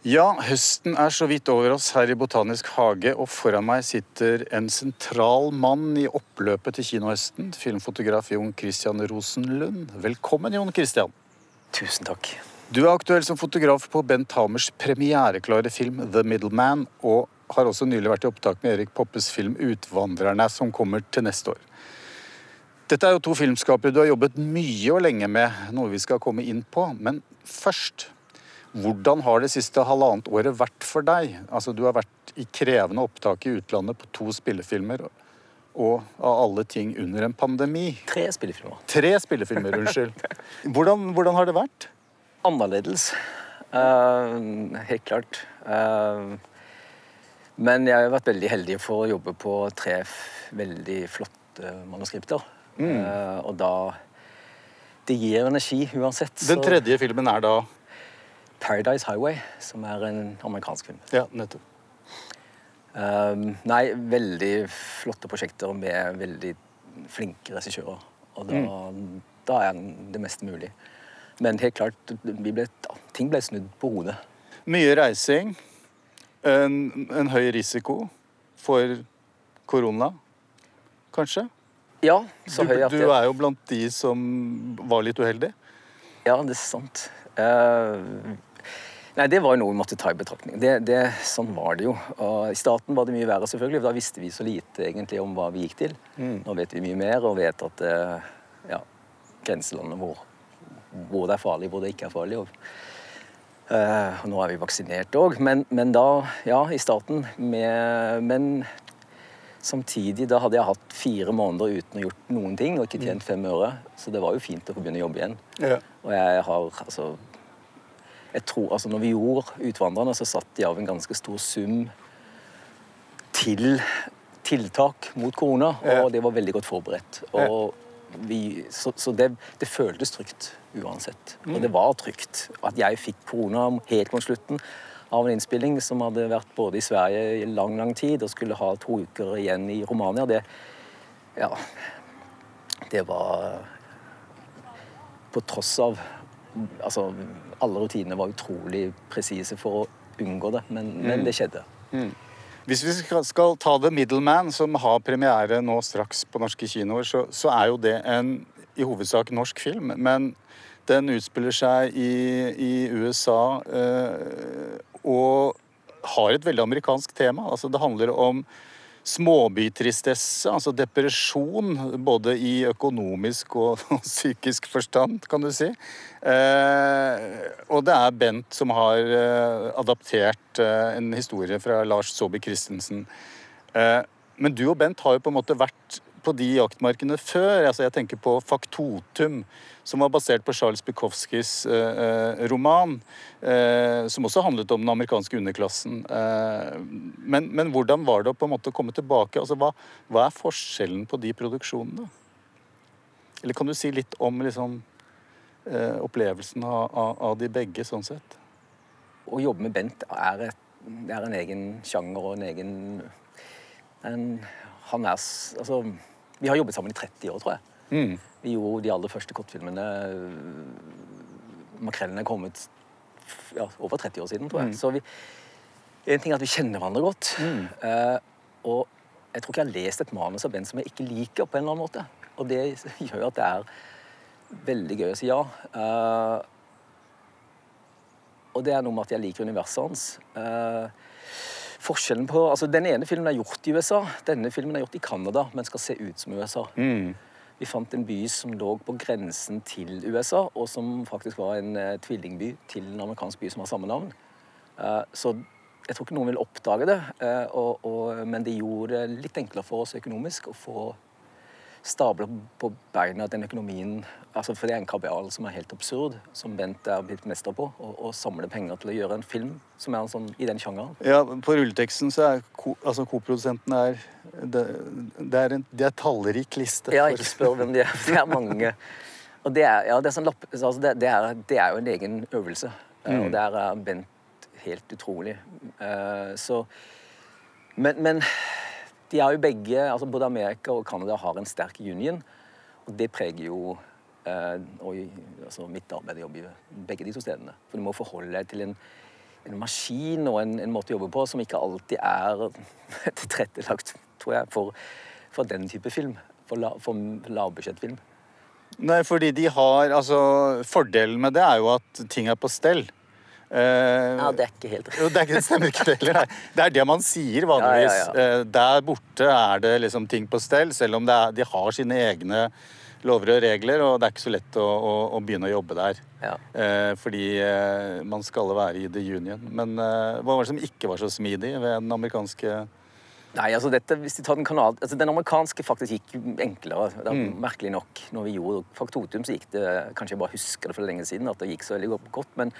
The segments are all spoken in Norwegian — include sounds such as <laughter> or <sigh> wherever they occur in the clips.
Ja, høsten er så vidt over oss her i Botanisk hage, og foran meg sitter en sentral mann i oppløpet til kinohøsten. Filmfotograf Jon Christian Rosenlund. Velkommen, Jon Christian. Tusen takk. Du er aktuell som fotograf på Bent Hamers premiereklare film The Middleman, og har også nylig vært i opptak med Erik Poppes film Utvandrerne, som kommer til neste år. Dette er jo to filmskapere du har jobbet mye og lenge med, noe vi skal komme inn på. Men først, hvordan har det siste halvannet året vært for deg? Altså, Du har vært i krevende opptak i utlandet på to spillefilmer, og av alle ting under en pandemi. Tre spillefilmer. Tre spillefilmer, unnskyld. <laughs> Hvordan, hvordan har det vært? Annerledes. Uh, helt klart. Uh, men jeg har vært veldig heldig for å jobbe på tre veldig flotte manuskripter. Eh, og da Det gir energi uansett. Den tredje filmen er da Paradise Highway, som er en amerikansk film. Ja, nettopp. Um, nei, veldig flotte prosjekter med veldig flinke regissører. Og da, da er det meste mulig. Men helt klart, ble, ting ble snudd på hodet. Mye reising. En, en høy risiko for korona, kanskje? Ja, så høy at du du er jo blant de som var litt uheldig. Ja, det er sant. Eh, nei, det var jo noe vi måtte ta i betraktning. Det, det, sånn var det jo. Og I starten var det mye verre, selvfølgelig. for Da visste vi så lite egentlig om hva vi gikk til. Nå vet vi mye mer og vet at eh, ja, grenselandet hvor, hvor det er farlig, hvor det ikke er farlig. Og, og nå er vi vaksinert òg. Men, men da, ja, i starten med Men samtidig, da hadde jeg hatt fire måneder uten å gjort noen ting og ikke tjent fem øre. Så det var jo fint å få begynne å jobbe igjen. Og jeg har altså jeg tror, altså når vi gjorde 'Utvandrerne', så satte de av en ganske stor sum til tiltak mot korona, og det var veldig godt forberedt. Og vi, så så det, det føltes trygt uansett. Og det var trygt. At jeg fikk korona helt mot slutten av en innspilling som hadde vært både i Sverige i lang, lang tid, og skulle ha to uker igjen i Romania, det Ja. Det var på tross av Altså, alle rutinene var utrolig presise for å unngå det, men, men det skjedde. Hvis vi skal, ta The Middleman, som har premiere nå straks på norske kinoer, så, så er jo det en i hovedsak norsk film. Men den utspiller seg i, i USA eh, og har et veldig amerikansk tema. Altså, det handler om småbytristesse, altså depresjon, både i økonomisk <laughs> og, psykisk forstand, kan du si. Eh, og det er Bent som har eh, adaptert eh, en historie fra Lars Saabye Christensen. Men du og Bent har jo på en måte vært på de jaktmarkene før. Altså, jeg tenker på Faktotum, som var basert på Charles Bukowskis eh, eh, roman. Eh, som også handlet om den amerikanske underklassen. Eh, men, men hvordan var det å på en måte komme tilbake? Altså, hva, hva er forskjellen på de produksjonene? Eller kan du si litt om liksom, eh, opplevelsen av, av, av de begge, sånn sett? Å jobbe med Bent er, et, er en egen sjanger og en egen en, Han er Altså, vi har jobbet sammen i 30 år, tror jeg. Mm. Vi gjorde de aller første kortfilmene Makrellen er kommet ja, over 30 år siden, tror jeg. Så vi, en ting er at vi kjenner hverandre godt. Eh, og jeg tror ikke jeg har lest et manus av Ben som jeg ikke liker på en eller annen måte. Og det <laughs> gjør at det er veldig gøy å si ja. Eh, og det er noe med at jeg liker universet hans. Eh, forskjellen på, altså Den ene filmen er gjort i USA, denne filmen er gjort i Canada, men skal se ut som USA. Mm. Vi fant en by som lå på grensen til USA, og som faktisk var en uh, tvillingby til en amerikansk by som har samme navn. Uh, så jeg tror ikke noen vil oppdage det, uh, og, og, men det gjorde det litt enklere for oss økonomisk å få stabla på beina den økonomien altså For det er en kabal som er helt absurd, som Bent er blitt mester på. Å samle penger til å gjøre en film som er en sånn, i den sjangeren. Ja, På rulleteksten så er ko, altså koprodusenten er det, det er en det er tallrik liste. Ja, ikke spør hvem de er. Det er mange. <laughs> Og det er, ja, det er, sånn lapp, altså det, det er, det er jo en egen øvelse. Mm. Og der er Bent helt utrolig. Uh, Så men, men de er jo begge, altså både Amerika og Canada har en sterk union. Og det preger jo eh, og altså mitt arbeid og jobb i begge de to stedene. For du må forholde deg til en en maskin og en, en, måte å jobbe på som ikke alltid er <laughs> tilrettelagt, tror jeg, for, for, den type film. For, la, for lavbudsjettfilm. Nei, fordi de har Altså, fordelen med det er jo at ting er på stell. Uh, ja, det er ikke helt rett. det, stemmer ikke heller. <laughs> Det er det man sier vanligvis. Ja, ja, ja. der borte er det liksom ting på stell, selv om er, de har sine egne lover og regler, og det er ikke så lett å, å, å begynne å jobbe der. Ja. Eh, fordi eh, man skal være i the union. Men eh, hva var det som ikke var så smidig ved den amerikanske Nei, altså dette, hvis de tar Den kanal, altså den amerikanske faktisk gikk enklere. Det mm. Merkelig nok. Når vi gjorde Faktotum, så gikk det Kanskje jeg bare husker det for lenge siden, at det gikk så veldig godt. Men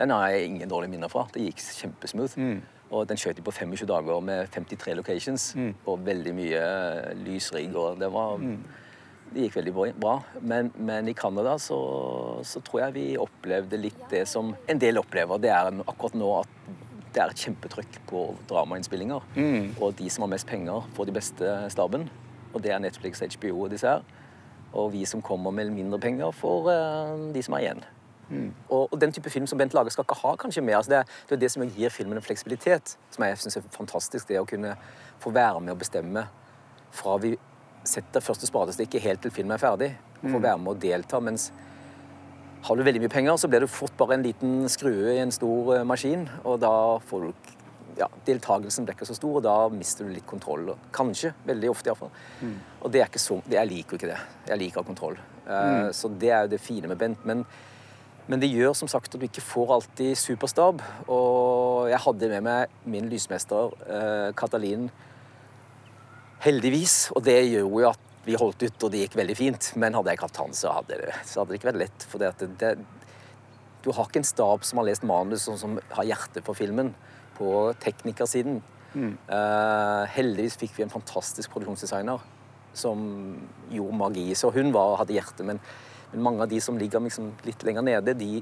den har jeg ingen dårlige minner fra. Det gikk kjempesmooth. Mm. Og den skjøt de på 25 dager med 53 locations mm. og veldig mye lysrigg. Og det var mm. Det gikk veldig bra. Men, men i Canada så, så, tror jeg vi opplevde litt det som en del opplever. Det er akkurat nå at det er et kjempetrykk på dramainnspillinger. Mm. Og de som har mest penger, får de beste staben. Og det er Netflix, HBO og disse her. Og vi som kommer med mindre penger, får uh, de som er igjen. Mm. Og, og, den type film som Bent lager, skal ikke ha kanskje mer. Altså det, det, er det som gir filmen en fleksibilitet, som jeg syns er fantastisk. Det å kunne få være med og bestemme fra vi setter første spadestikket helt til filmen er ferdig. Få mm. være med og delta. mens har du veldig mye penger, så blir du fort bare en liten skrue i en stor uh, maskin. Og da får du ja, Deltakelsen blir ikke så stor, og da mister du litt kontroll. Kanskje. Veldig ofte, iallfall. Mm. Og det er ikke så, jeg liker jo ikke det. Jeg liker kontroll. Uh, mm. Så det er jo det fine med Bent. Men, men, det gjør som sagt at du ikke får alltid superstab. Og jeg hadde med meg min lysmester, uh, Katalin, Heldigvis. Og det gjorde jo at vi holdt ut, og det gikk veldig fint. Men hadde jeg ikke hatt han, så hadde det, så hadde det ikke vært lett. For det, det, du har ikke en stab som har lest manus, og som har hjerte for filmen, på teknikersiden. Mm. Uh, heldigvis fikk vi en fantastisk produksjonsdesigner som gjorde magi. Så hun var, hadde hjerte, men, men, mange av de som ligger liksom litt lenger nede, de,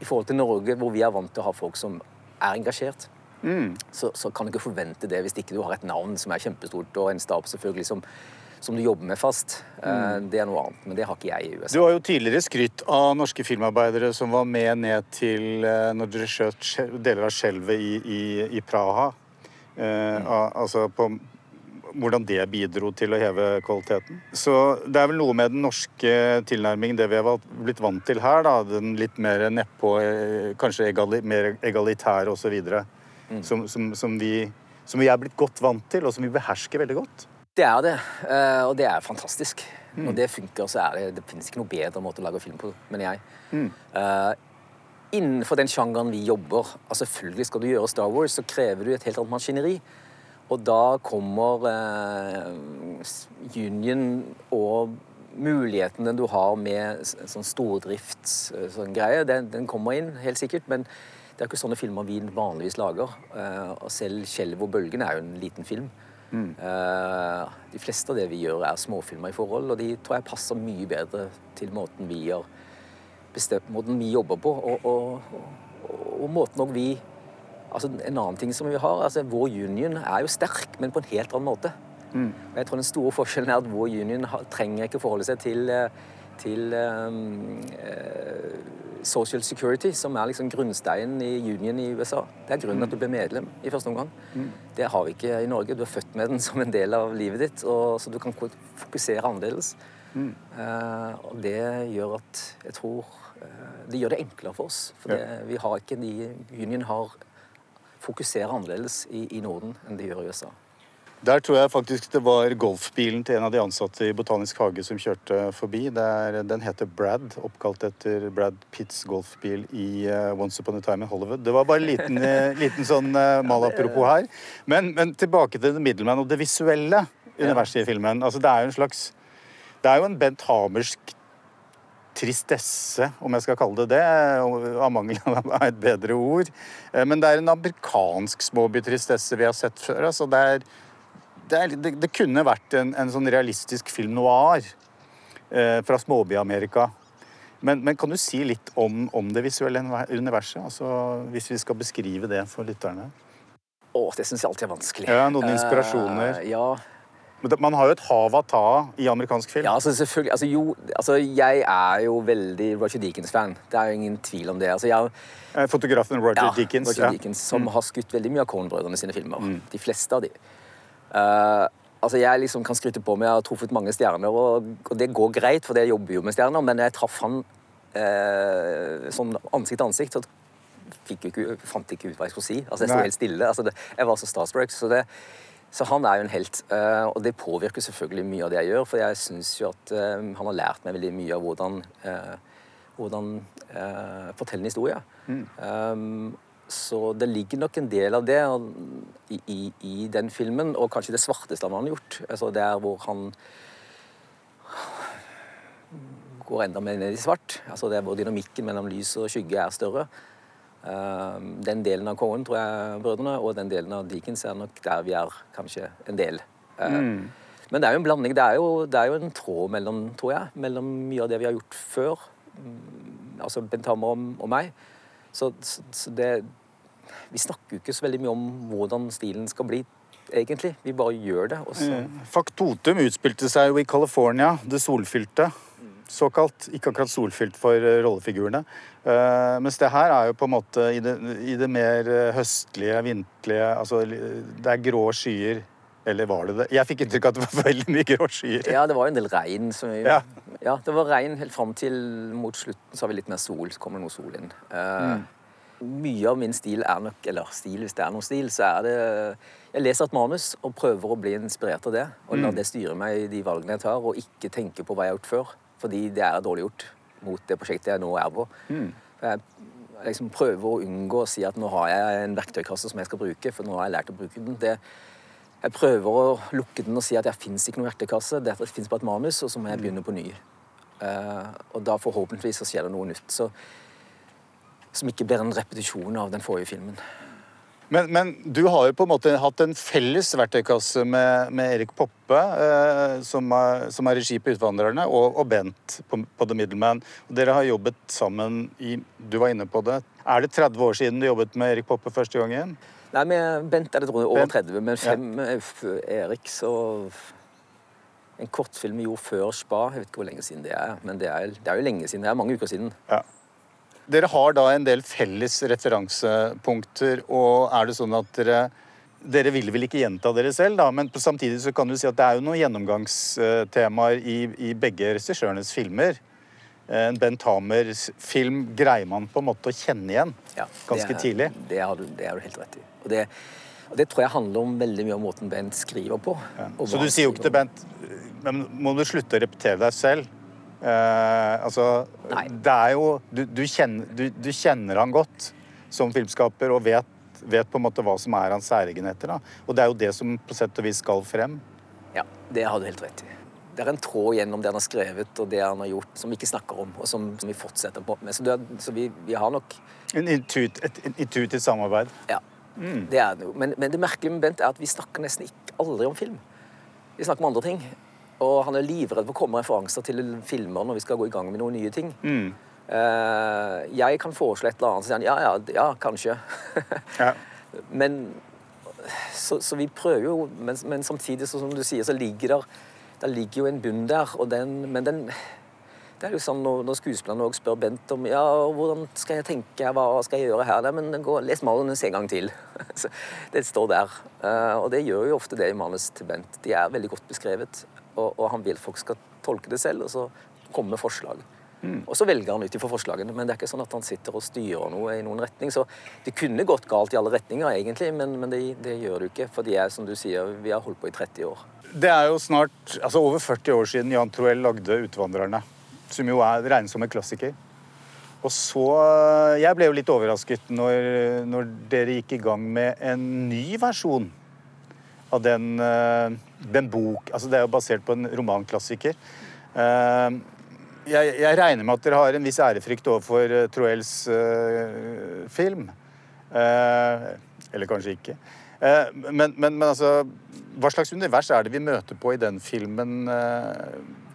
i forhold til Norge, hvor vi er vant til å ha folk som er engasjert, mm. så, så, kan du ikke forvente det hvis ikke du har et navn som er kjempestort, og en stab selvfølgelig som, som du jobber med fast. Eh, mm. Det er noe annet, men det har ikke jeg i USA. Du har jo tidligere skrytt av norske filmarbeidere som var med ned til eh, når dere skjøt deler av skjelvet i, i, i, Praha. Eh, mm. altså på hvordan det bidro til å heve kvaliteten. Så det er vel noe med den norske tilnærmingen, det vi har blitt vant til her. da, Den litt mer nedpå, eh, kanskje egali, mer egalitære osv mm. som, som, som, vi, som, vi, er blitt godt vant til, og som vi behersker veldig godt. Det er det, eh, og det er fantastisk. Mm. Når det funker, så er det Det finnes ikke noe bedre måte å lage film på, mener jeg. Mm. Uh, innenfor den sjangeren vi jobber altså Selvfølgelig skal du gjøre Star Wars, så krever du et helt annet maskineri. Og da kommer eh, Union og mulighetene du har med sånn stordriftsgreie, sånn den, den, kommer inn, helt sikkert. Men det er ikke sånne filmer vi vanligvis lager. Uh, og selv 'Skjelv og bølgen' er jo en liten film. Mm. Uh, de fleste av det vi gjør, er småfilmer i forhold, og de tror jeg passer mye bedre til måten vi, gjør, bestemt, måten vi jobber på, og, og, og, og måten vi altså En annen ting som vi har, altså Vår union er jo sterk, men på en helt annen måte. Mm. Og jeg tror Den store forskjellen er at vår union trenger ikke forholde seg til, eh, til um, social security, som er liksom grunnsteinen i union i USA. Det er grunnen at du ble medlem i første omgang. Mm. Det har vi ikke i Norge. Du er født med den <laughs> som en del av livet ditt, og, så du kan fokusere annerledes. Mm. Uh, og det gjør at jeg tror uh, Det gjør det enklere for oss. For det, vi har ikke de Union har fokuserer annerledes i, i Norden enn de gjør i USA. Der tror jeg faktisk det var golfbilen til en av de ansatte i Botanisk hage som kjørte forbi. Der, den heter Brad, oppkalt etter Brad Pitts golfbil i uh, Once Upon a Time in Hollywood. Det var bare en liten, uh, <laughs> liten sånn uh, malapropos her. Men, men, tilbake til The Middleman og det visuelle universet i filmen. Altså, det er jo en slags Det er jo en Bent Hamersk tristesse, om jeg skal kalle det det, av mangel av et bedre ord. Men det er en amerikansk småbytristesse vi har sett før. altså det er det, er, det, det, kunne vært en, en, sånn realistisk film noir eh, fra småby-Amerika. Men, men, kan du si litt om, om det visuelle universet? Altså, hvis vi skal beskrive det for lytterne? Å, det syns jeg alltid er vanskelig. Ja, Noen inspirasjoner? Uh, ja. Man har jo et hav av ta i amerikansk film. Ja, altså selvfølgelig altså, jo, altså, Jeg er jo veldig Roger Deakins-fan. Det er jo ingen tvil om det. Altså, jeg, Eh, Fotografen Roger ja, Deakins. Roger ja. Mm. Deakins som har skutt veldig mye av Coen-brødrene sine filmer. De fleste av de. Uh, altså Jeg liksom kan skryte på meg jeg har truffet mange stjerner, og, og det går greit, for jeg jobber jo med stjerner, men jeg traff han uh, sånn ansikt til ansikt, så fikk jeg ikke, fant ikke ut hva jeg skulle si. Altså Jeg sto helt stille. Altså det, jeg var så starstruck. Så, det, så han er jo en helt. eh, og det påvirker selvfølgelig mye av det jeg gjør, for jeg syns jo at eh, han har lært meg veldig mye av hvordan, eh, hvordan fortelle en historie. Um, så det ligger nok en del av det i, i, i den filmen, og kanskje det svarteste han har gjort. Altså Der hvor han går enda mer ned i svart. Altså Der hvor dynamikken mellom lys og skygge er større. Um, den delen av Cohen, tror jeg, brødrene, og den delen av Dickens er nok der vi er kanskje en del. Mm. Men det er jo en blanding. Det er jo, det er jo en tråd mellom, tror jeg, mellom mye av det vi har gjort før. Mm, altså Bent Hammer og, og meg. Så, så, så det Vi snakker jo ikke så veldig mye om hvordan stilen skal bli, egentlig. Vi bare gjør det. Også. Faktotum utspilte seg jo i California, det solfylte. Såkalt. Ikke akkurat solfylt for eh, rollefigurene. Eh, mens det her er jo på en måte i det, i det mer eh, høstlige, vinterlige Altså det er grå skyer. Eller var det det? Jeg fikk inntrykk av at det var <laughs> veldig mye grå skyer. Ja, det var jo en del regn. Vi, Ja. ja. det var regn helt fram til mot slutten, så har vi litt mer sol. Så kommer det noe sol inn. Eh, Mye av min stil er nok Eller stil, hvis det er noe stil, så er det Jeg leser et manus og prøver å bli inspirert av det. Og la det styre meg i de valgene jeg tar, og ikke tenke på hva jeg har gjort før. Fordi det er dårlig gjort mot det prosjektet jeg nå er på. Jeg liksom prøver å unngå å si at nå har jeg en verktøykasse som jeg skal bruke, for nå har jeg lært å bruke den. Det, jeg prøver å lukke den og si at det fins ikke noen verktøykasse. det fins bare et manus, og så må jeg begynne på ny. Uh, og da forhåpentligvis så skjer det noe nytt. Så, som ikke blir en repetisjon av den forrige filmen. Men, men du har jo på en måte hatt en felles verktøykasse med, med Erik Poppe, eh, som, er, som er regi på 'Utvandrerne', og, og Bent på, på The Middleman. Og dere har jobbet sammen i Du var inne på det. Er det 30 år siden du jobbet med Erik Poppe første gangen? Nei, med Bent er det over Bent. 30, men fem med Erik, så En kortfilm vi gjorde før Spa, jeg vet ikke hvor lenge siden det er, men det er, det er jo lenge siden. Det er mange uker siden. Ja. Dere har da en del felles referansepunkter, og er det sånn at dere dere vil vel ikke gjenta dere selv, da, men på- samtidig så kan du si at det er jo noen gjennomgangstemaer i, i begge regissørenes filmer. En Bent Hamers film greier man på en måte å kjenne igjen Ja, ganske er, tidlig. Det har, du, det har du helt rett i. Og det, og det tror jeg handler om veldig mye om måten Bent skriver på. Ja. Så du sier jo ikke til. Bent Men må du slutte å repetere deg selv? Eh, altså Nei. Det er jo du, du, kjenner, du, du kjenner han godt som filmskaper og vet, vet på en måte hva som er hans særegenheter. Da. Og det er jo det som på sett og vis skal frem. Ja, det har du helt rett i. Det er en tråd gjennom det han har skrevet og det han har gjort, som vi ikke snakker om, og som, som vi fortsetter på med. Så, er- så vi, vi har nok En intuit, et intuitivt samarbeid. Ja. Mm. Det er det jo. Men, men det merkelige med Bent er at vi snakker nesten ikke aldri om film. Vi snakker om andre ting. Og han er livredd for å komme referanser til filmer når vi skal gå i gang med noen nye ting. Mm. Uh, jeg kan foreslå et eller annet, så sier han ja, ja, ja, kanskje. <laughs> Ja. men så, så vi prøver jo, men, men samtidig, så, som du sier, så ligger der, der ligger jo en bunn der. Og den, men den det er jo sånn når, når skuespillerne også spør Bent om ja, hvordan skal jeg tenke, hva skal jeg gjøre her? Nei, men gå, les manus en gang til. <laughs> Så det står der. Uh, og det gjør jo ofte det i manus til Bent. De er veldig godt beskrevet, og, og han vil folk skal tolke det selv, og så komme med forslag. Og så velger han ut ifra forslagene, men det er ikke sånn at han sitter og styrer noe i noen retning. Så det kunne gått galt i alle retninger, egentlig, men, men det, det gjør det ikke. For de er, som du sier, vi har holdt på i 30 år. Det er jo snart altså over 40 år siden Jan Troell lagde 'Utvandrerne', som jo er regnes som en klassiker. Og så Jeg ble jo litt overrasket når, når dere gikk i gang med en ny versjon av den, eh, den bok Altså, det er jo basert på en romanklassiker. Eh, Jeg, jeg regner med at dere har en viss ærefrykt overfor Troels eh, film. Eh, eller kanskje ikke. Men, men, men altså Hva slags univers er det vi møter på i den filmen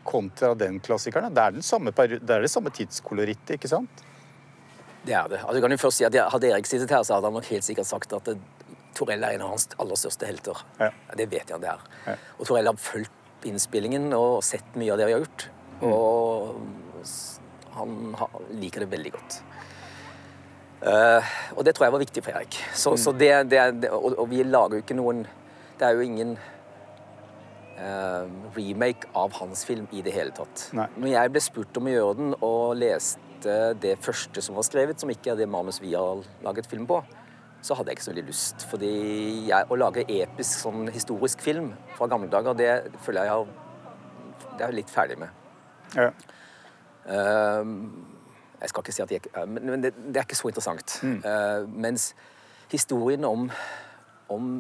kontra den klassikeren? Det er, den samme, det er det samme tidskolorittet, ikke sant? Det er det. Altså, kan jo først si at Hadde Erik sittet her, så hadde han nok helt sikkert sagt at det, Torell er en av hans aller største helter. Ja. Det vet jeg han det er. Ja. Og Torell har fulgt innspillingen og sett mye av det vi har gjort. Mm. Og han har, liker det veldig godt. Uh, og det tror jeg var viktig for Erik. Så, Mm. så det, det, det, og, og vi lager jo ikke noen Det er jo ingen uh, remake av hans film i det hele tatt. Nei. Når jeg ble spurt om å gjøre den, og leste det første som var skrevet, som ikke er det manus vi har laget film på, så hadde jeg ikke så veldig lyst. Fordi jeg, å lage episk sånn historisk film fra gamle dager, det føler jeg har Det er jeg litt ferdig med. Ja. Ehm, jeg skal ikke si at jeg ikke Men, men det, det er ikke så interessant. Eh, mens historien om, om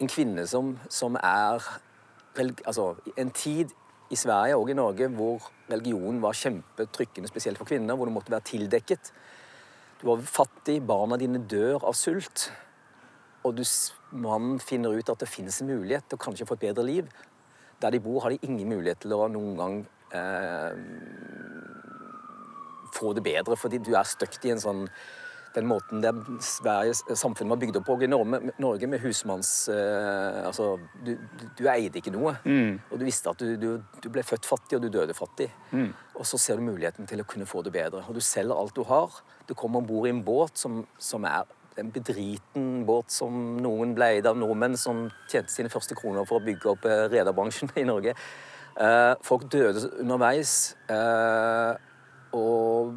en kvinne som, som er Altså, en tid i Sverige og i Norge hvor religion var kjempetrykkende, spesielt for kvinner, hvor det måtte være tildekket. Du var fattig, barna dine dør av sult, og du, mannen finner ut at det finnes en mulighet til å kanskje få et bedre liv. Der de bor, har de ingen mulighet til å noen gang eh, få det bedre, fordi du er støkt i en sånn den måten det Sveriges samfunn var bygd opp på i Norge, med husmanns... Eh, altså, du, du, eide ikke noe. Og du visste at du, du, du ble født fattig, og du døde fattig. Og så ser du muligheten til å kunne få det bedre. Og du selger alt du har. Du kommer om bord i en båt som, som er en bedriten båt som noen ble eid av nordmenn som tjente sine første kroner for å bygge opp eh, rederbransjen i Norge. Eh, folk døde underveis. Og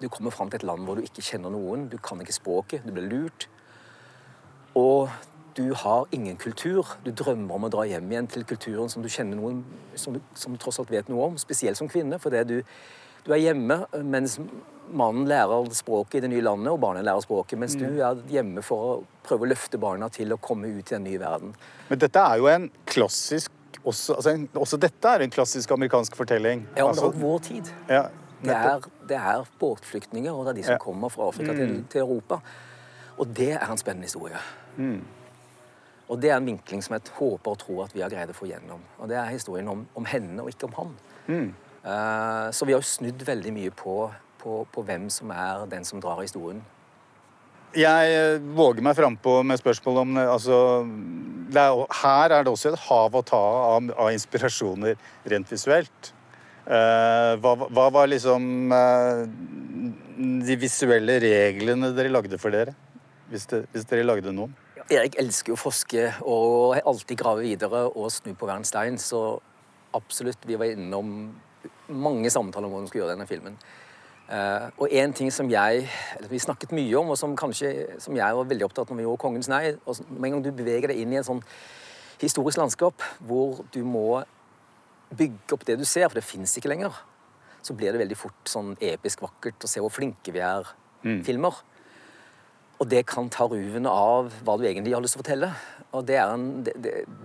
du kommer fram til et land hvor du ikke kjenner noen, du kan ikke språket, du blir lurt. Og du har ingen kultur. Du drømmer om å dra hjem igjen til kulturen som du kjenner noen som du, som du tross alt vet noe om, spesielt som kvinne. For det du, du er hjemme mens mannen lærer språket i det nye landet, og barnet lærer språket, mens du er hjemme for å prøve å løfte barna til å komme ut i den nye verden. Men dette er jo en klassisk også, altså en, også dette er en klassisk amerikansk fortelling. Ja, Altså, vår tid. ja, Det er, det er båtflyktninger, og det er de som kommer fra Afrika til, til Europa. Og det er en spennende historie. Og det er en vinkling som jeg håper og tror at vi har greid å få gjennom. Og det er historien om, om henne og ikke om han. Eh, så vi har jo snudd veldig mye på, på, på hvem som er den som drar historien. Jeg eh, våger meg frampå med spørsmål om eh, altså, er, Her er det også et hav å ta av, av inspirasjoner rent visuelt. Eh, hva, hva var liksom eh, de visuelle reglene dere lagde for dere? Hvis, det, hvis dere lagde noen? Erik elsker jo å forske og alltid grave videre og snu på hver en stein, så absolutt, vi var innom mange samtaler om hvordan vi skulle gjøre denne filmen. Uh, og en ting som jeg, eller vi snakket mye om, og som kanskje, som jeg var veldig opptatt av når vi gjorde Kongens nei, og med en gang du beveger deg inn i en sånn historisk landskap, hvor du må bygge opp det du ser, for det fins ikke lenger, så blir det veldig fort sånn episk vakkert å se hvor flinke vi er filmer. Og det kan ta ruvene av hva du egentlig har lyst til å fortelle. Og det, er en, det,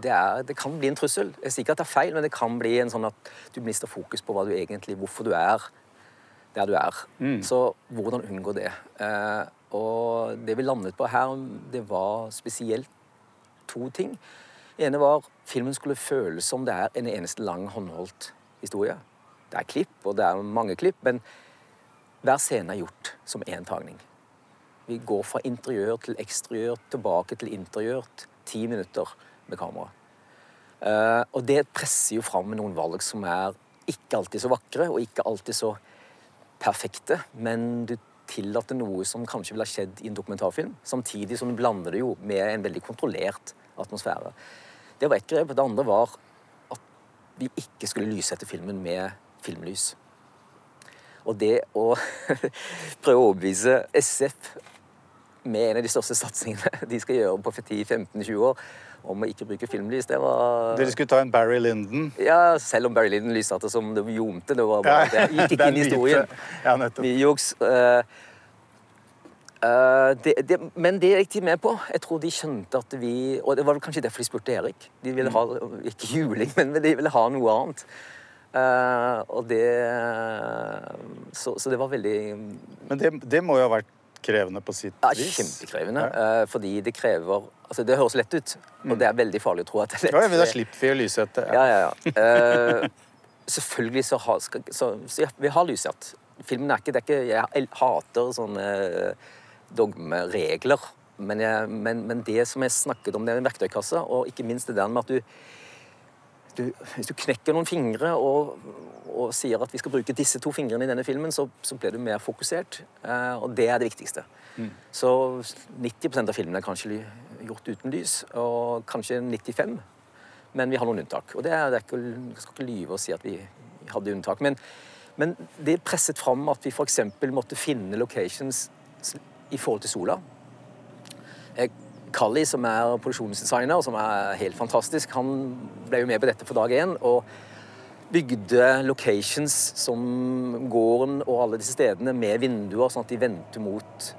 det, er, det kan bli en trussel. Jeg sier ikke at det er feil, men det kan bli en sånn at du mister fokus på du egentlig, hvorfor du er der du er. Så hvordan unngå det? Eh, og det vi landet på her, det var spesielt to ting. Det ene var filmen skulle føles som det er en eneste lang håndholdt historie. Det er klipp, og det er mange klipp, men hver scene er gjort som én tagning. Vi går fra interiør til eksteriør, tilbake til interiør. Ti minutter med kamera. Eh, og det presser jo fram noen valg som er ikke alltid så vakre, og ikke alltid så perfekte, men du tillater noe som kanskje ville ha skjedd i en dokumentarfilm, samtidig som du blander det jo med en veldig kontrollert atmosfære. Det var ett grep. Det andre var at vi ikke skulle lyssette filmen med filmlys. Og det å <laughs> prøve å overbevise SF med en av de største satsingene de skal gjøre på 10-15-20 år, om å ikke bruke filmlys, det var Dere skulle ta en Barry Lyndon. Ja, selv om Barry Lyndon lyssatte som det ljomte. Det var bare, det gikk <laughs> ikke inn i historien. Ja, nettopp. Vi juks. eh, eh, det, det, men det gikk de med på. Jeg tror de skjønte at vi Og det var vel kanskje derfor de spurte Erik. De ville ha ikke juling, men de ville ha noe annet. Uh, og det så, så det var veldig Men det, det må jo ha vært krevende på sitt ja, vis. kjempekrevende. eh, fordi det krever Altså, det høres lett ut, og det er veldig farlig å tro at det er lett. Ja, men da slipper vi å lyssette. Ja, ja, ja. Selvfølgelig så har så, så ja, Vi har lyssatt. Filmen er ikke, det er ikke Jeg hater sånne dogmeregler, Men, jeg, men, men det som jeg snakket om, det er en verktøykasse, og ikke minst det der med at du, du Hvis du knekker noen fingre og, og, sier at vi skal bruke disse to fingrene i denne filmen, så, så blir du mer fokusert, eh, og det er det viktigste. Mm. Så 90% av filmene er kanskje gjort uten lys, og kanskje 95 men vi har noen unntak. Og det er, det er ikke, Jeg skal ikke lyve og si at vi hadde unntak. Men, men det presset fram at vi f.eks. måtte finne locations i forhold til sola. Kalli, som er produksjonsdesigner, som er helt fantastisk, han ble jo med på dette for dag én. og bygde locations som gården og alle disse stedene med vinduer, sånn at de vendte mot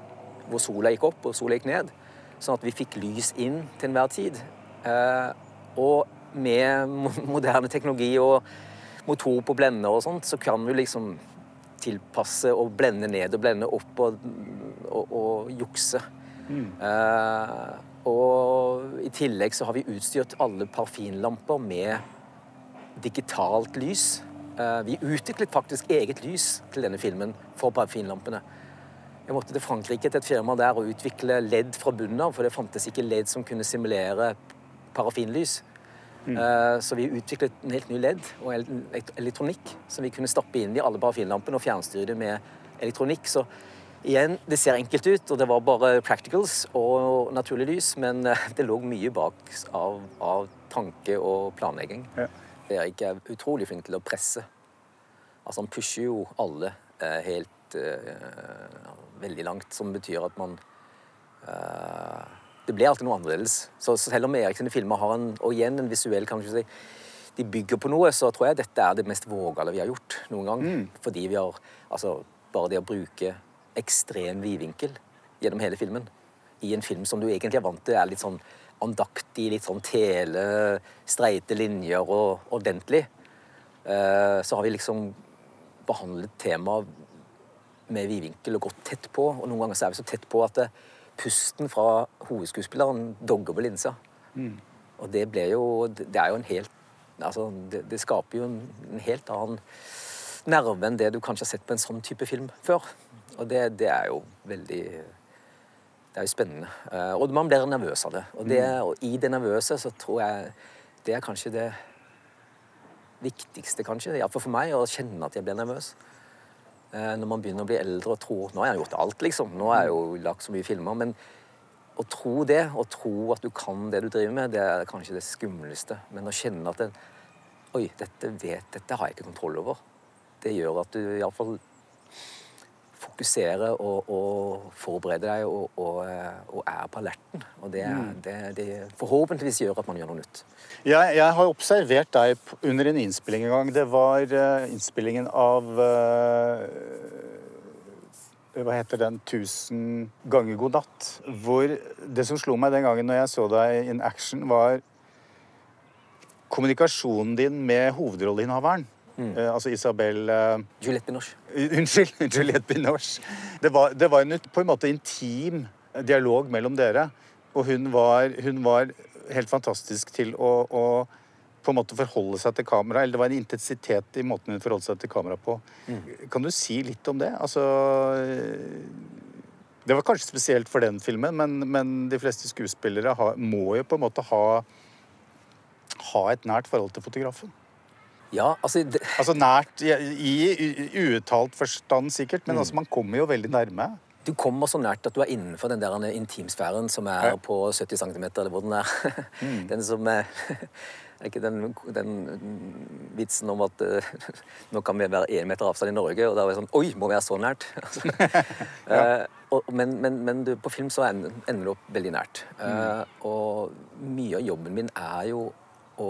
hvor sola gikk opp og sola gikk ned. Sånn at vi fikk lys inn til enhver tid. Eh, og med moderne teknologi og motor på blender og sånt, så kan du liksom tilpasse og blende ned og blende opp og, og, og jukse. Mm. Uh, og i tillegg så har vi utstyrt alle parfinlamper med digitalt lys. Uh, vi utviklet faktisk eget lys til denne filmen for parfinlampene. Jeg måtte til Frankrike til et firma der og utvikle ledd fra bunnen av, for det fantes ikke ledd som kunne simulere parafinlys. Mm. Eh, så vi utviklet en helt ny LED og elektronikk som vi kunne stappe inn i alle parafinlampene og fjernstyre det med elektronikk. Så igjen, det ser enkelt ut, og det var bare practicals og naturlig lys, men eh, <laughs> det lå mye bak av, av tanke og planlegging. Ja. Erik er utrolig flink til å presse. Altså, han pusher jo alle eh, helt eh, veldig langt, som betyr at man eh, det blir alltid noe annerledes. Så selv om Erik sine filmer har en, og igjen en visuell kan si, de bygger på noe, så tror jeg dette er det mest vågale vi har gjort noen gang. Mm. Fordi vi har altså, Bare det å bruke ekstrem vidvinkel gjennom hele filmen i en film som du egentlig er vant til er litt sånn andaktig, litt sånn tele, streite linjer og ordentlig, eh, så har vi liksom behandlet temaet med vidvinkel og gått tett på. Og noen ganger så er vi så tett på at det, pusten fra hovedskuespilleren dogger på linsa. Mm. Og det ble jo Det er jo en helt Altså, det, det skaper jo en, en, helt annen nerve enn det du kanskje har sett på en sånn type film før. Og det, det er jo veldig Det er jo spennende. Uh, og man blir nervøs av det. Og, det, og i det nervøse så tror jeg det er kanskje det viktigste, kanskje, iallfall for meg, å kjenne at jeg blir nervøs. Eh, når man begynner å bli eldre og tror Nå har jeg gjort alt, liksom. Nå har jeg jo lagt så mye filmer. Men å tro det, å tro at du kan det du driver med, det er kanskje det skumleste. Men å kjenne at det, Oi, dette, vet, dette har jeg ikke kontroll over. Det gjør at du iallfall fokuserer og, og forbereder deg og, og, og, er på alerten. Og det, mm. det, det, forhåpentligvis gjør at man gjør noe nytt. Jeg, jeg har observert deg under en innspilling en gang. Det var uh, innspillingen av uh, hva heter den 'Tusen ganger god natt'. Hvor det som slo meg den gangen når jeg så deg in action, var kommunikasjonen din med hovedrolleinnehaveren. Mm. Uh, altså Isabel uh, Juliette Binoche. <laughs> Unnskyld. Juliette Binoche. Det var, det var en på en måte intim dialog mellom dere. Og hun var, hun var helt fantastisk til å, å, på en måte forholde seg til kamera. Eller det var en intensitet i måten hun forholdt seg til kamera på. Mm. Kan du si litt om det? Altså Det var kanskje spesielt for den filmen, men, men de fleste skuespillere har, må jo på en måte ha, ha et nært forhold til fotografen. Ja, altså, det... altså nært i, i uuttalt forstand, sikkert, men mm. altså, man kommer jo veldig nærme. Du kommer så nært at du er innenfor den der intimsfæren som er ja. på 70 cm, eller hvor den er. Mm. <laughs> Den som er <laughs> er ikke den, den, vitsen om at uh, <laughs> nå kan vi være én meter avstand i Norge, og da er det sånn Oi, må vi være så nært? ja. uh, og, men, men, men du, på film så ender, ender du opp veldig nært. Uh, mm. Og mye av jobben min er jo å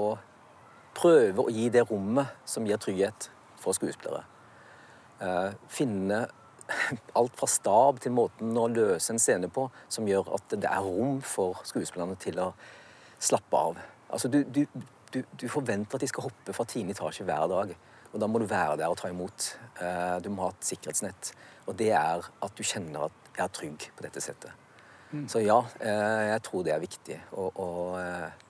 prøve å gi det rommet som gir trygghet for skuespillere. Uh, finne <laughs> alt fra stab til måten å løse en scene på som gjør at det er rom for skuespillerne til å slappe av. Altså, du, du, du, du forventer at de skal hoppe fra tiende etasje hver dag. Og da må du være der og ta imot. Uh, du må ha et sikkerhetsnett. Og det er at du kjenner at jeg er trygg på dette settet. Mm. Så ja, uh, jeg tror det er viktig. Og, og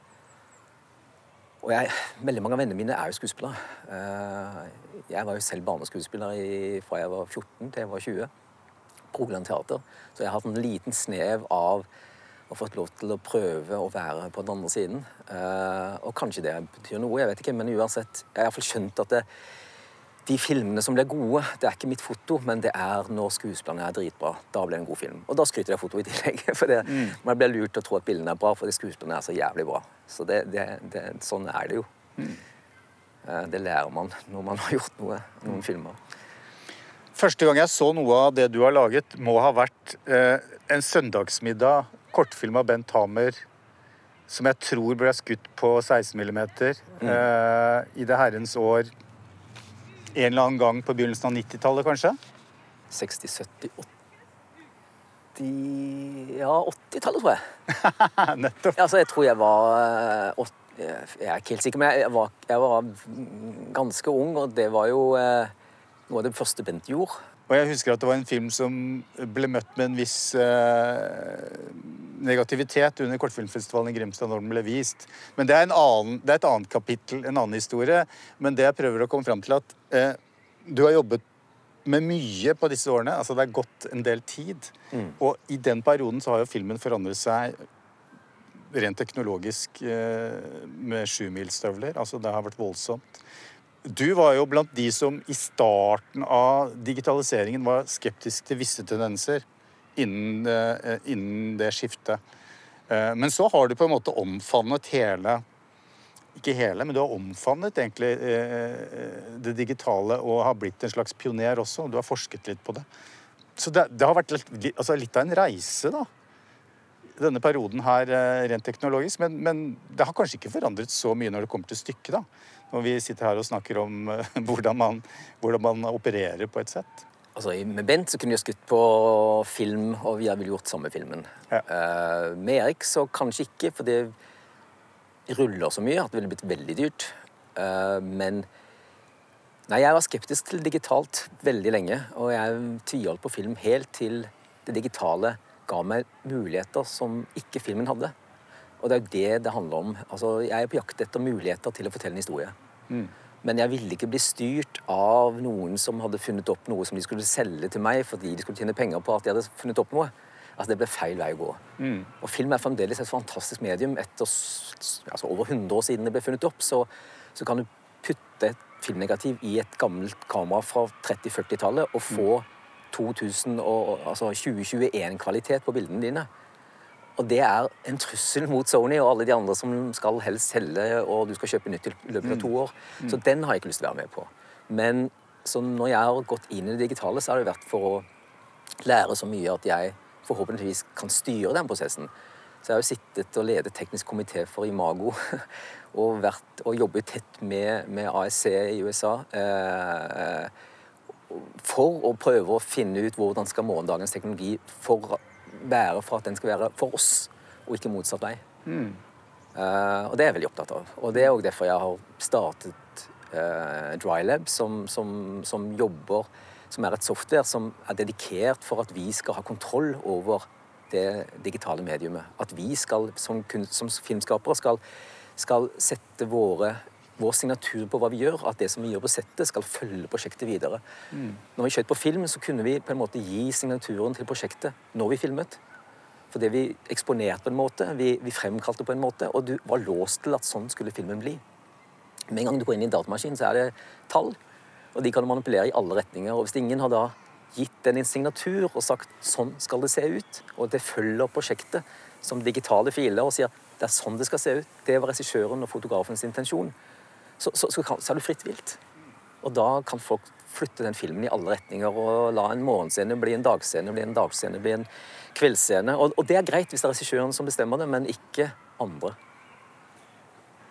og jeg, veldig mange av vennene mine er jo skuespillere. Eh, jeg var jo selv barneskuespiller fra jeg var 14 til jeg var 20. på Rogaland Teater. Så jeg har hatt en liten snev av og fått lov til å prøve å være på den andre siden. Eh, og kanskje det betyr noe, jeg vet ikke, men uansett. Jeg har iallfall skjønt at det, de filmene som blir gode, det er ikke mitt foto, men det er når skuespillerne er dritbra. Da blir det en god film. Og da skryter jeg av fotoet i tillegg. <laughs> For det, mm. man blir lurt til å tro at bildene er bra, fordi skuespillerne er så jævlig bra. Så det, det, sånn er det jo. Mm. Det lærer man når man har gjort noe, noen mm. filmer. Første gang jeg så noe av det du har laget, må ha vært eh, en søndagsmiddag, kortfilm av Bent Hamer, som jeg tror ble skutt på 16 mm mm. eh, i det herrens år en eller annen gang på begynnelsen av 90-tallet, kanskje? 60, 70, 80 Ja, 80-tallet, tror jeg. <laughs> Nettopp. Altså, jeg tror jeg var 80, eh, Jeg er ikke helt sikker, men jeg var, jeg var ganske ung, og det var jo eh, noe av det første Bent gjorde. Og jeg husker at det var en film som ble møtt med en viss eh, negativitet under kortfilmfestivalen i Grimstad når den ble vist. Men det er, annen, det er, et annet kapittel, en annen historie. Men det jeg prøver å komme fram til, at eh, du har jobbet med mye på disse årene. Altså det er gått en del tid. Mm. Og i den perioden så har jo filmen forandret seg rent teknologisk eh, med sjumilsstøvler. Altså det har vært voldsomt. Du var jo blant de som i starten av digitaliseringen var skeptisk til visse tendenser innen, eh, innen det skiftet. Eh, men så har du på en måte omfavnet hele Ikke hele, men du har omfavnet egentlig eh, det digitale og har blitt en slags pioner også. Du har forsket litt på det. Så det, det har vært litt, altså litt, av en reise, da. Denne perioden her rent teknologisk. Men, men det har kanskje ikke forandret så mye når det kommer til stykket, da når vi sitter her og snakker om uh, <laughs> hvordan, man, hvordan, man, opererer på et sett. Altså, Med Bent så kunne vi ha skutt på film, og vi har vel gjort samme filmen. Ja. Uh, med Erik så kanskje ikke, for det ruller så mye at det ville blitt veldig dyrt. Uh, men Nei, jeg var skeptisk til digitalt veldig lenge, og jeg tviholdt på film helt til det digitale ga meg muligheter som ikke filmen hadde. Og det er jo det det handler om. Altså, jeg er på jakt etter muligheter til å fortelle en historie. Mm. Men jeg ville ikke bli styrt av noen som hadde funnet opp noe som de skulle selge til meg fordi de skulle tjene penger på at de hadde funnet opp noe. Altså, Det ble feil vei å gå. Mm. Og film er fremdeles et fantastisk medium. Etter altså, over 100 år siden det ble funnet opp, så, så kan du putte et filmnegativ i et gammelt kamera fra 30-40-tallet og få mm. 2000 og, altså 2021-kvalitet på bildene dine. Og det er en trussel mot Sony og alle de andre som skal helst selge, og du skal kjøpe nytt i løpet av to mm. år. Mm. Så den har jeg ikke lyst til å være med på. Men så når jeg har gått inn i det digitale, så har det vært for å lære så mye at jeg forhåpentligvis kan styre den prosessen. Så jeg har jo sittet og ledet teknisk komité for Imago <laughs> og, vært, og jobbet tett med, med ASC i USA. Eh, for å prøve å finne ut hvordan skal morgendagens teknologi for være for at den skal være for oss, og ikke motsatt vei. Mm. Uh, og det er jeg veldig opptatt av. Og det er òg derfor jeg har startet uh, DryLab, som, som, som, jobber Som er et software som er dedikert for at vi skal ha kontroll over det digitale mediumet. At vi skal, som, som filmskapere skal, skal sette våre vår signatur på hva vi gjør, at det som vi gjør på settet, skal følge prosjektet videre. Mm. Når vi skjøt på film, så kunne vi på en måte gi signaturen til prosjektet når vi filmet. For det vi eksponerte på en måte, vi, vi fremkalte på en måte, og du var låst til at sånn skulle filmen bli. Med en gang du går inn i en datamaskin, så er det tall, og de kan du manipulere i alle retninger. Og hvis ingen har da gitt den en signatur og sagt sånn skal det se ut, og det følger prosjektet som digitale filer og sier det er sånn det skal se ut, det var regissøren og fotografens intensjon, så, så, så, kan, så, er du fritt vilt. Og da kan folk flytte den filmen i alle retninger og la en morgenscene bli en dagscene, bli en dagscene, bli en kveldsscene. Og, og det er greit hvis det er regissøren som bestemmer det, men ikke andre.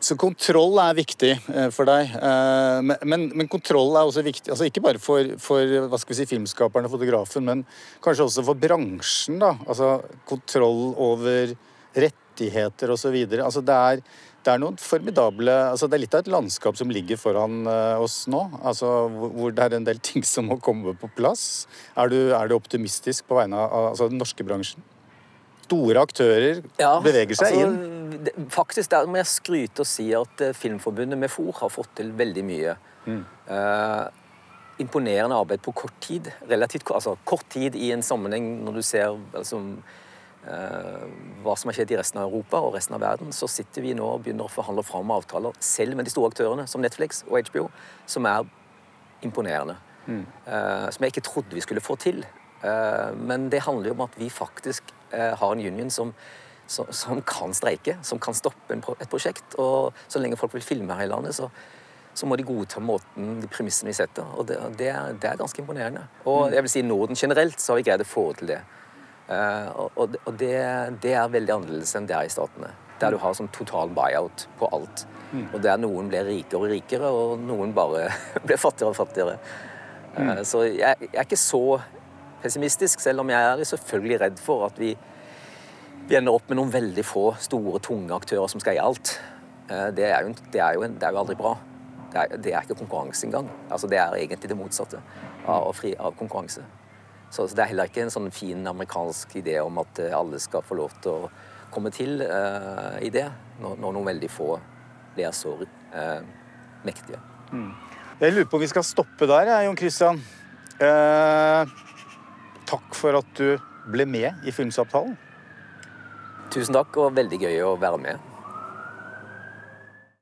Så kontroll er viktig eh, for deg. Men, men, men, kontroll er også viktig, altså ikke bare for, for si, filmskaperen og fotografen, men kanskje også for bransjen. da. Altså Kontroll over rettigheter osv. Altså det er det er noen formidable altså Det er litt av et landskap som ligger foran uh, oss nå. altså Hvor det er en del ting som må komme på plass. Er du, er du optimistisk på vegne av altså, den norske bransjen? Store aktører ja, beveger seg altså, inn. Faktisk der må jeg skryte og si at uh, Filmforbundet med FOR har fått til veldig mye. Mm. Uh, imponerende arbeid på kort tid. Relativt altså kort tid i en sammenheng når du ser altså, eh, hva som har skjedd i resten av Europa og resten av verden, så sitter vi nå og begynner å forhandle fram avtaler, selv med de store aktørene som Netflix og HBO, som er imponerende. Mm. Uh, som jeg ikke trodde vi skulle få til. Uh, men det handler jo om at vi faktisk uh, har en union som som, som, kan streike, som kan stoppe en, et prosjekt. Og så lenge folk vil filme her i landet, så, så må de godta måten, de premissene vi setter. Og det, det, er, det, er, ganske imponerende. Og jeg vil si Norden generelt så har vi greid å få til det. Uh, og, og det, det, er veldig annerledes enn det er i Statene. Der du har sånn total buyout på alt. Mm. Og der noen blir rikere og rikere, og noen bare <laughs> blir fattigere og fattigere. Mm. Så jeg, jeg er ikke så pessimistisk, selv om jeg er selvfølgelig redd for at vi vi ender opp med noen veldig få store, tunge aktører som skal eie alt. Eh, det er jo, det er jo, det er jo aldri bra. Det er, det er, ikke konkurranse engang. Altså, det er egentlig det motsatte av, fri, av konkurranse. Så, så, det er heller ikke en sånn fin amerikansk idé om at eh, alle skal få lov til å komme til uh, i det, når, når, noen veldig få blir så uh, mektige. Mm. Jeg lurer på om vi skal stoppe der, jeg, Jon Christian. Uh, takk for at du ble med i Filmsamtalen. Tusen takk, og veldig gøy å være med.